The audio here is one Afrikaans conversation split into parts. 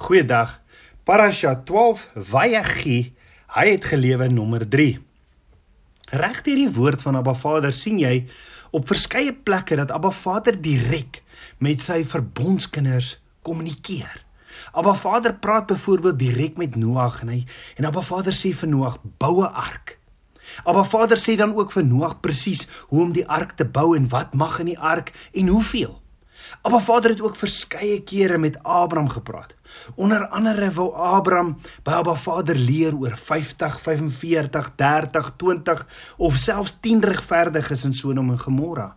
Goeiedag. Parasha 12 Vayechi, hy het gelewe nommer 3. Reg deur die woord van Abba Vader sien jy op verskeie plekke dat Abba Vader direk met sy verbondskinders kommunikeer. Abba Vader praat byvoorbeeld direk met Noag en hy en Abba Vader sê vir Noag bou 'n ark. Abba Vader sê dan ook vir Noag presies hoe om die ark te bou en wat mag in die ark en hoeveel. Abba Vader het ook verskeie kere met Abraham gepraat. Onder andere wou Abraham by Abba Vader leer oor 50, 45, 30, 20 of selfs 10 regverdiges in Sodom en Gomorra.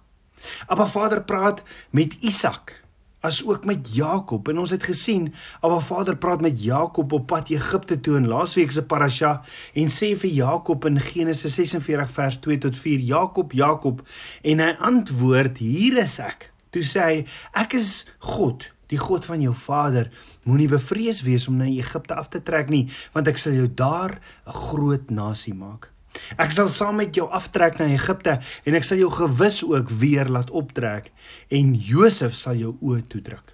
Abba Vader praat met Isak as ook met Jakob en ons het gesien Abba Vader praat met Jakob op pad Egipte toe in laasweek se parasha en sê vir Jakob in Genesis 46 vers 2 tot 4 Jakob Jakob en hy antwoord hier is ek toe sê hy ek is God die God van jou vader moenie bevrees wees om na Egipte af te trek nie want ek sal jou daar 'n groot nasie maak Ek sal saam met jou aftrek na Egipte en ek sal jou gewis ook weer laat optrek en Josef sal jou oë toedruk.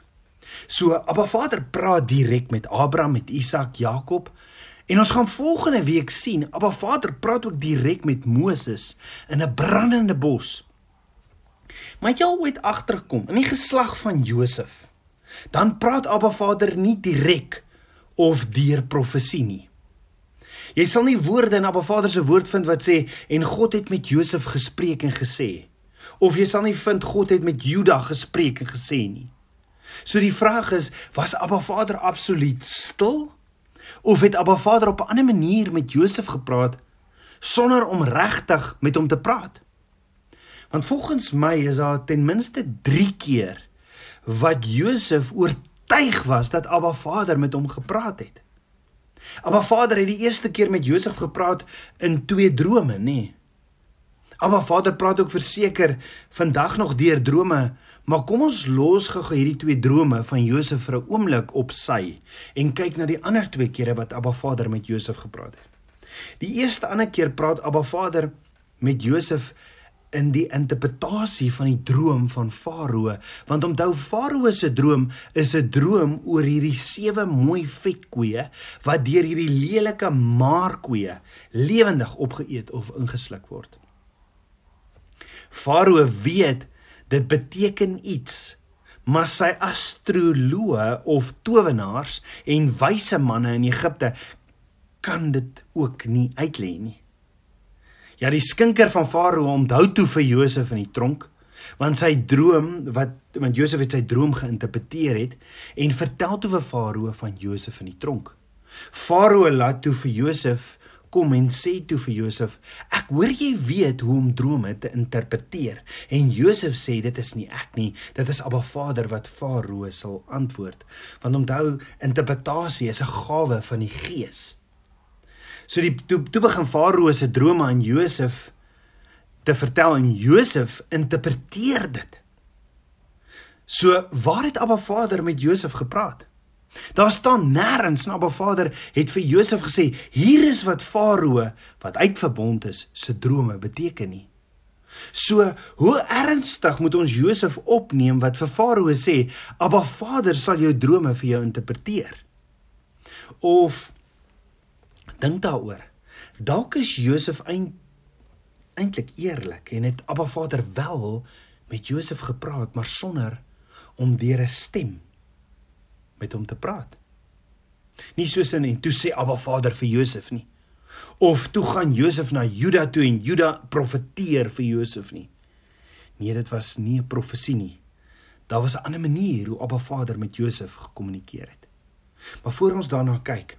So Abba Vader praat direk met Abraham, met Isak, Jakob en ons gaan volgende week sien Abba Vader praat ook direk met Moses in 'n brandende bos. Maar jy ooit agterkom in die geslag van Josef. Dan praat Abba Vader nie direk of deur profesie nie. Jy sal nie woorde in Abba Vader se woord vind wat sê en God het met Josef gespreek en gesê of jy sal nie vind God het met Juda gespreek en gesê nie. So die vraag is, was Abba Vader absoluut stil of het Abba Vader op 'n ander manier met Josef gepraat sonder om regtig met hom te praat? Want volgens my is daar ten minste 3 keer wat Josef oortuig was dat Abba Vader met hom gepraat het. Abba Vader het die eerste keer met Josef gepraat in twee drome, nê? Nee. Abba Vader praat ook verseker vandag nog deur drome, maar kom ons los gou hierdie twee drome van Josef vir 'n oomblik op sy en kyk na die ander twee kere wat Abba Vader met Josef gepraat het. Die eerste ander keer praat Abba Vader met Josef in die interpretasie van die droom van Farao want onthou Farao se droom is 'n droom oor hierdie sewe mooi vetkoeie wat deur hierdie lelike maarkoeie lewendig opgeëet of ingesluk word. Farao weet dit beteken iets maar sy astroloë of towenaars en wyse manne in Egipte kan dit ook nie uitlei nie. Ja, die skinker van Farao onthou toe vir Josef in die tronk, want sy droom wat want Josef het sy droom geïnterpreteer het en vertel toe vir Farao van Josef in die tronk. Farao laat toe vir Josef kom en sê toe vir Josef: "Ek hoor jy weet hoe om drome te interpreteer." En Josef sê: "Dit is nie ek nie, dit is Abba Vader wat Farao sal antwoord." Want onthou, interpretasie is 'n gawe van die Gees. So die toe, toe begin Farao se drome aan Josef te vertel en Josef interpreteer dit. So waar het Abba Vader met Josef gepraat? Daar staan nêrens na Abba Vader het vir Josef gesê hier is wat Farao wat uitverbond is se drome beteken nie. So hoe ernstig moet ons Josef opneem wat vir Farao sê Abba Vader sal jou drome vir jou interpreteer? Of Dink daaroor. Dalk is Josef eintlik eerlik en het Abba Vader wel met Josef gepraat, maar sonder om deur 'n stem met hom te praat. Nie soos in en toe sê Abba Vader vir Josef nie. Of toe gaan Josef na Juda toe en Juda profeteer vir Josef nie. Nee, dit was nie 'n profesie nie. Daar was 'n ander manier hoe Abba Vader met Josef gekommunikeer het. Maar voor ons daarna kyk,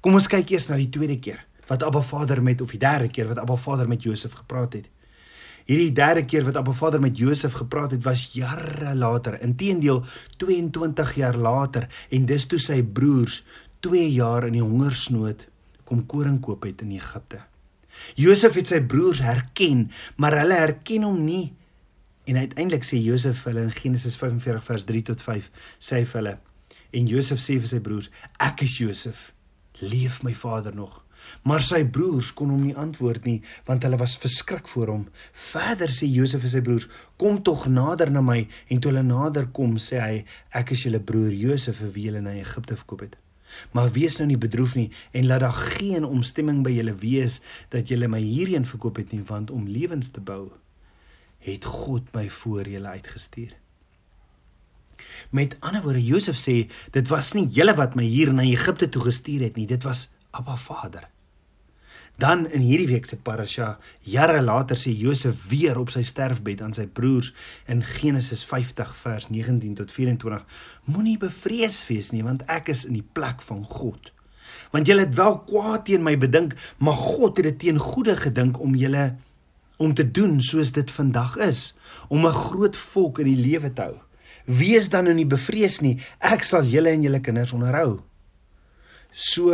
Kom ons kyk eers na die tweede keer wat Abba Vader met of die derde keer wat Abba Vader met Josef gepraat het. Hierdie derde keer wat Abba Vader met Josef gepraat het was jare later, intedeel 22 jaar later en dis toe sy broers 2 jaar in die hongersnood kom koring koop het in Egipte. Josef het sy broers herken, maar hulle herken hom nie. En uiteindelik sê Josef hulle in Genesis 45 vers 3 tot 5 sê vir hulle en Josef sê vir sy broers: "Ek is Josef." Leef my vader nog? Maar sy broers kon hom nie antwoord nie, want hulle was verskrik voor hom. Verder sê Josef vir sy broers: "Kom tog nader na my." En toe hulle nader kom, sê hy: "Ek is julle broer Josef, vir wie julle na Egipte verkoop het." Maar wees nou nie bedroef nie en laat daar geen omstemming by julle wees dat julle my hierheen verkoop het nie want om lewens te bou het God my voor julle uitgestuur. Met ander woorde Josef sê dit was nie julle wat my hier na Egipte toe gestuur het nie, dit was Abba Vader. Dan in hierdie week se parasha, jare later sê Josef weer op sy sterfbed aan sy broers in Genesis 50 vers 19 tot 24: Moenie bevrees wees nie, want ek is in die plek van God. Want julle het wel kwaad teen my bedink, maar God het dit teen goeie gedink om julle om te doen soos dit vandag is, om 'n groot volk in die lewe te hou. Wees dan nou nie bevrees nie, ek sal julle en julle kinders onderhou. So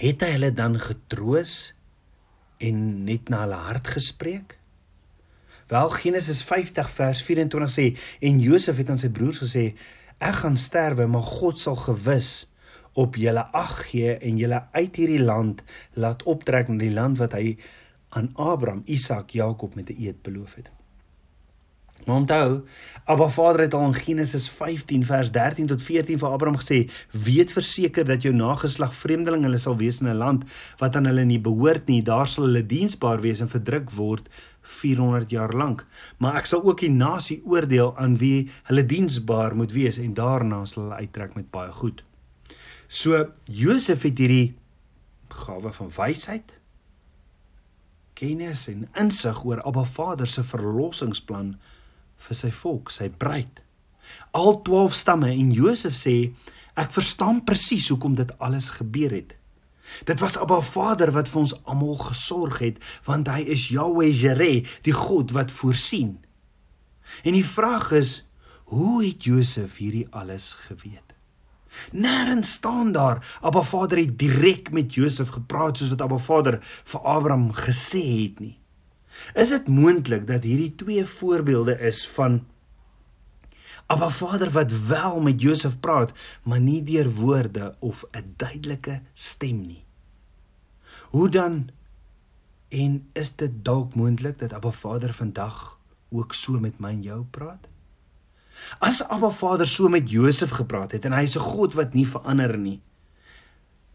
het hy hulle dan getroos en net na hulle hart gespreek? Wel Genesis 50 vers 24 sê en Josef het aan sy broers gesê ek gaan sterwe maar God sal gewis op julle ag gee en julle uit hierdie land laat optrek na die land wat hy aan Abraham, Isak, Jakob met 'n eed beloof het. Maar onthou, Abba Vader het al in Genesis 15 vers 13 tot 14 vir Abraham gesê: "Weet verseker dat jou nageslag vreemdelinge hulle sal wees in 'n land wat aan hulle nie behoort nie. Daar sal hulle diensbaar wees en verdruk word 400 jaar lank. Maar ek sal ook die nasie oordeel aan wie hulle diensbaar moet wees en daarna sal hulle uittrek met baie goed." So Josef het hierdie gawe van wysheid kennis en insig oor Abba Vader se verlossingsplan vir sy volk, sy bruid. Al 12 stamme en Josef sê ek verstaan presies hoekom dit alles gebeur het. Dit was Abba Vader wat vir ons almal gesorg het want hy is Yahweh Jireh, die God wat voorsien. En die vraag is, hoe het Josef hierdie alles geweet? Nêrens staan daar Abba Vader het direk met Josef gepraat soos wat Abba Vader vir Abraham gesê het nie. Is dit moontlik dat hierdie twee voorbeelde is van Abba Vader wat wel met Josef praat, maar nie deur woorde of 'n duidelike stem nie? Hoe dan en is dit dalk moontlik dat Abba Vader vandag ook so met my en jou praat? As Abba Vader so met Josef gepraat het en hy is 'n God wat nie verander nie,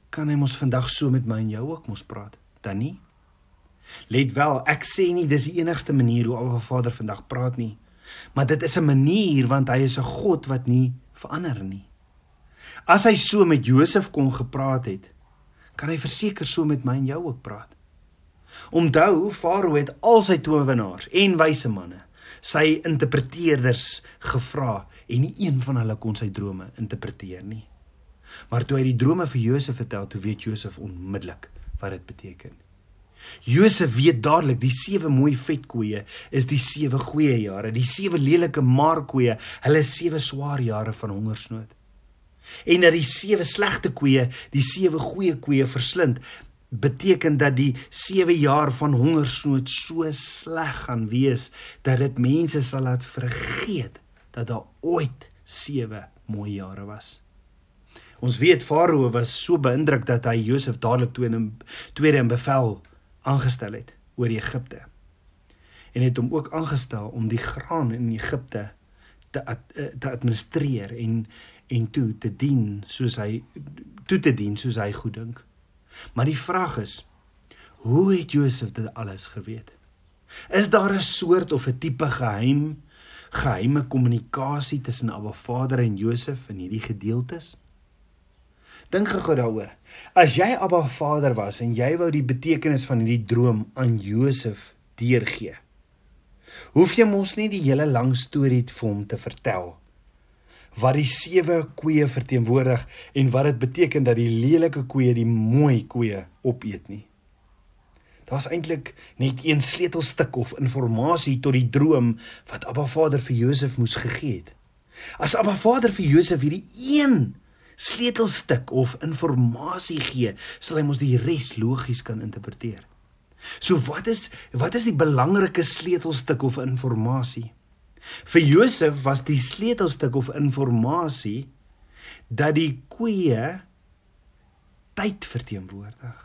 kan hy mos vandag so met my en jou ook mos praat, dan nie? Let wel, ek sê nie dis die enigste manier hoe Abba Vader vandag praat nie, maar dit is 'n manier want hy is 'n God wat nie verander nie. As hy so met Josef kon gepraat het, kan hy verseker so met my en jou ook praat. Onthou, Farao het al sy towenaars en wyse manne sy interpreteerders gevra en nie een van hulle kon sy drome interpreteer nie. Maar toe hy die drome vir Josef vertel, toe weet Josef onmiddellik wat dit beteken. Josef weet dadelik die sewe mooi vetkoeie is die sewe goeie jare, die sewe lelike maarkoeie, hulle sewe swaar jare van hongersnood. En dat die sewe slegte koeie die sewe goeie koeie verslind, beteken dat die 7 jaar van hongersnood so sleg gaan wees dat dit mense sal laat vergeet dat daar ooit 7 mooi jare was. Ons weet Farao was so beïndruk dat hy Josef dadelik toe in tweede in bevel aangestel het oor Egipte. En het hom ook aangestel om die graan in Egipte te eh, te administreer en en toe te dien soos hy toe te dien soos hy goed dink. Maar die vraag is, hoe het Josef dit alles geweet? Is daar 'n soort of 'n tipe geheim geheime kommunikasie tussen Abba Vader en Josef in hierdie gedeeltes? Dink gou daaroor. As jy Abba Vader was en jy wou die betekenis van hierdie droom aan Josef deurgee, hoef jy mos nie die hele lang storie vir hom te vertel wat die sewe koeie verteenwoordig en wat dit beteken dat die lelike koeie die mooi koeie opeet nie. Daar's eintlik net een sleutelstuk of inligting tot die droom wat Abba Vader vir Josef moes gegee het. As Abba Vader vir Josef hierdie een sleutelstuk of inligting gee, sal hy mos die res logies kan interpreteer. So wat is wat is die belangrike sleutelstuk of inligting? Vir Josef was die sleutelstuk of inligting dat die koeie tyd verteenwoordig.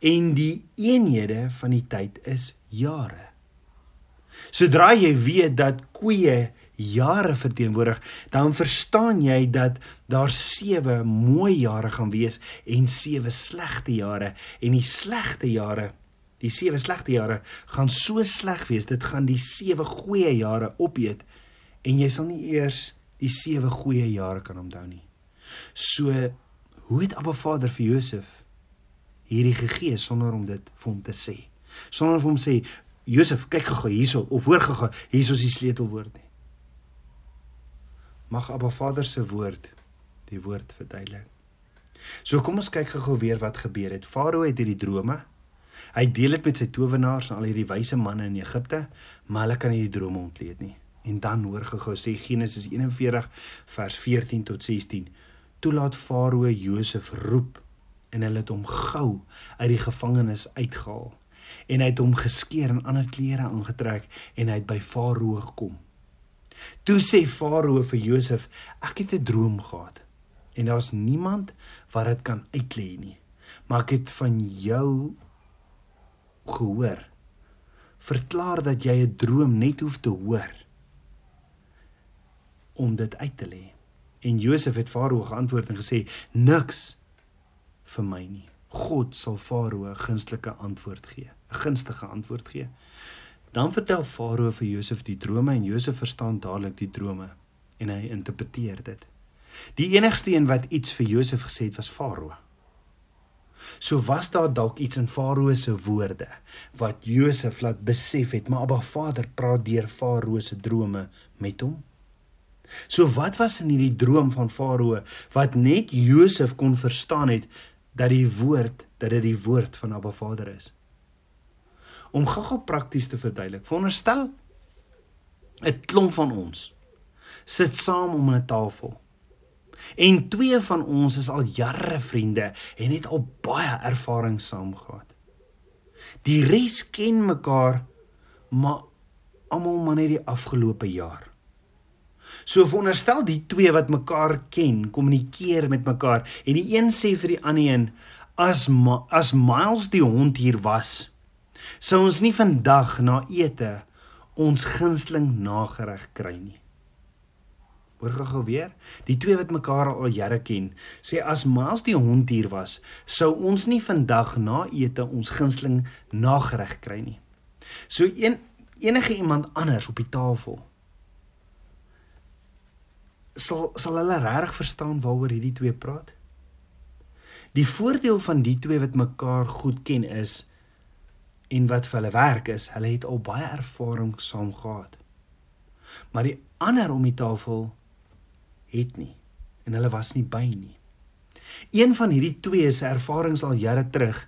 En die eenhede van die tyd is jare. Sodra jy weet dat koeie jare verteenwoordig, dan verstaan jy dat daar 7 mooi jare gaan wees en 7 slegte jare en die slegte jare Die sewe slegte jare gaan so sleg wees, dit gaan die sewe goeie jare opeet en jy sal nie eers die sewe goeie jare kan onthou nie. So hoe het Abba Vader vir Josef hierdie gegee sonder om dit vir hom te sê? Sonder vir hom sê Josef, kyk gou hierso of hoor gou, hierso is die sleutelwoord nie. Mag Abba Vader se woord die woord verduidelik. So kom ons kyk gou weer wat gebeur het. Farao het hierdie drome. Hy deel dit met sy towenaars en al hierdie wyse manne in Egipte, maar hulle kan nie die drome ontleed nie. En dan hoor gou sê Genesis 41 vers 14 tot 16. Toe laat Farao Josef roep en hulle het hom gou uit die gevangenis uitgehaal en hy het hom geskeer en ander klere aangetrek en hy het by Farao gekom. Toe sê Farao vir Josef: "Ek het 'n droom gehad en daar's niemand wat dit kan uitlê nie. Maar ek het van jou gehoor. Verklaar dat jy 'n droom net hoef te hoor om dit uit te lê. En Josef het Farao geantwoord en gesê: "Niks vir my nie. God sal Farao 'n gunstelike antwoord gee, 'n gunstige antwoord gee." Dan vertel Farao vir Josef die drome en Josef verstaan dadelik die drome en hy interpreteer dit. Die enigste een wat iets vir Josef gesê het was Farao. So was daar dalk iets in Farao se woorde wat Josef laat besef het, maar Abba Vader praat deur Farao se drome met hom. So wat was in hierdie droom van Farao wat net Josef kon verstaan het dat die woord dat dit die woord van Abba Vader is? Om gou-gou prakties te verduidelik. Veronderstel 'n klomp van ons sit saam om 'n tafel. En twee van ons is al jare vriende en het al baie ervaring saam gehad. Die res ken mekaar maar almal maar net die afgelope jaar. So veronderstel die twee wat mekaar ken, kommunikeer met mekaar en die een sê vir die ander een as as Miles die hond hier was, sou ons nie vandag na ete ons gunsteling nagereg kry nie. Hoor gou weer, die twee wat mekaar al jare ken, sê as Miles die hond hier was, sou ons nie vandag na ete ons gunsteling nagereg kry nie. So een enige iemand anders op die tafel sal sal hulle regtig verstaan waaroor hierdie twee praat? Die voordeel van die twee wat mekaar goed ken is en wat vir hulle werk is, hulle het al baie ervaring saam gehad. Maar die ander om die tafel het nie en hulle was nie by nie. Een van hierdie twee se ervarings al jare terug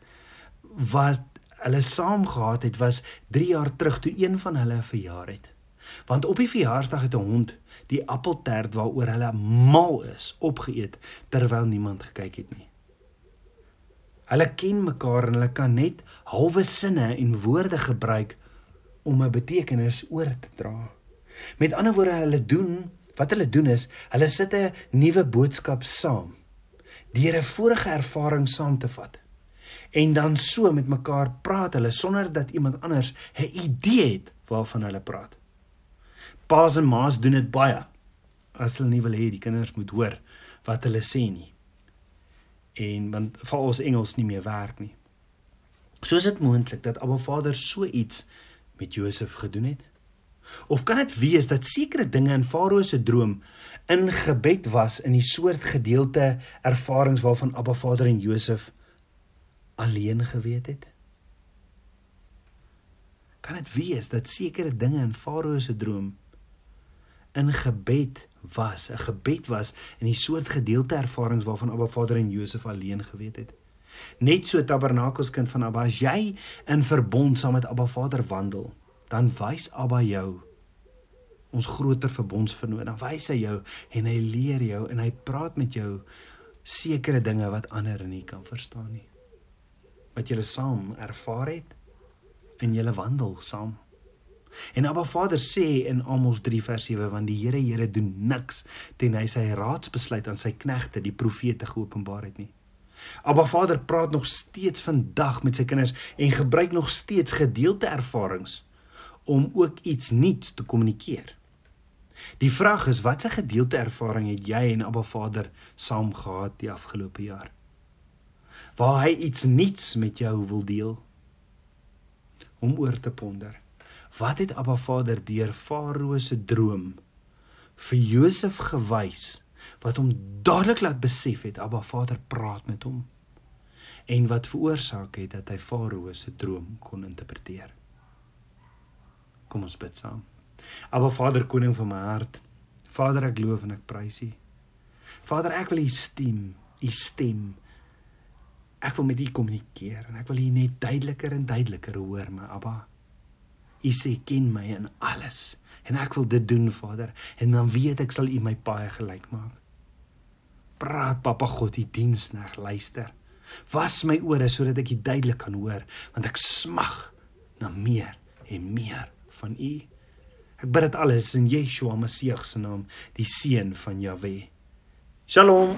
wat hulle saam gehad het was 3 jaar terug toe een van hulle verjaar het. Want op die verjaarsdag het 'n hond die appeltert waaroor hulle mal is opgeëet terwyl niemand gekyk het nie. Hulle ken mekaar en hulle kan net halwe sinne en woorde gebruik om 'n betekenis oor te dra. Met ander woorde, hulle doen wat hulle doen is, hulle sit 'n nuwe boodskap saam deur 'n vorige ervaring saam te vat. En dan so met mekaar praat hulle sonder dat iemand anders 'n idee het waarvan hulle praat. Paas en ma's doen dit baie. As hulle nie wil hê die kinders moet hoor wat hulle sê nie. En want val ons Engels nie meer werk nie. So is dit moontlik dat Abba Vader so iets met Josef gedoen het? Of kan dit wees dat sekere dinge in Farao se droom ingebed was in die soort gedeelte ervarings waarvan Abba Vader en Josef alleen geweet het? Kan dit wees dat sekere dinge in Farao se droom in gebed was, 'n gebed was in die soort gedeelte ervarings waarvan Abba Vader en Josef alleen geweet het. Net so Tabernakels kind van Abba, as jy in verbond saam met Abba Vader wandel, dan wys Abba jou ons groter verbondsvernoot. Dan wys hy jou en hy leer jou en hy praat met jou sekere dinge wat ander nie kan verstaan nie. Wat jy saam ervaar het in julle wandel saam. En Abba Vader sê in Amos 3 vers 7 want die Here Here doen niks ten hy sy raadsbesluit aan sy knegte die profete geopenbaar het nie. Abba Vader praat nog steeds vandag met sy kinders en gebruik nog steeds gedeelte ervarings om ook iets nuuts te kommunikeer. Die vraag is watse gedeelte ervaring het jy en Abba Vader saam gehad die afgelope jaar? Waar hy iets nuuts met jou wil deel om oor te ponder. Wat het Abba Vader deur Farao se droom vir Josef gewys wat hom dadelik laat besef het Abba Vader praat met hom en wat veroorsaak het dat hy Farao se droom kon interpreteer. Kom ons bid saam. Aba Vader koning van my hart. Vader ek loof en ek prys U. Vader ek wil U stem, U stem. Ek wil met U kommunikeer en ek wil U net duideliker en duideliker hoor my Abba. U sê ken my in alles en ek wil dit doen Vader en dan weet ek sal U my paai gelyk maak. Praat Papa God, U diensneg luister. Was my ore sodat ek U duidelik kan hoor want ek smag na meer en meer van U. Ek bid dit alles in Yeshua Messie se naam, die seun van Jahweh. Shalom.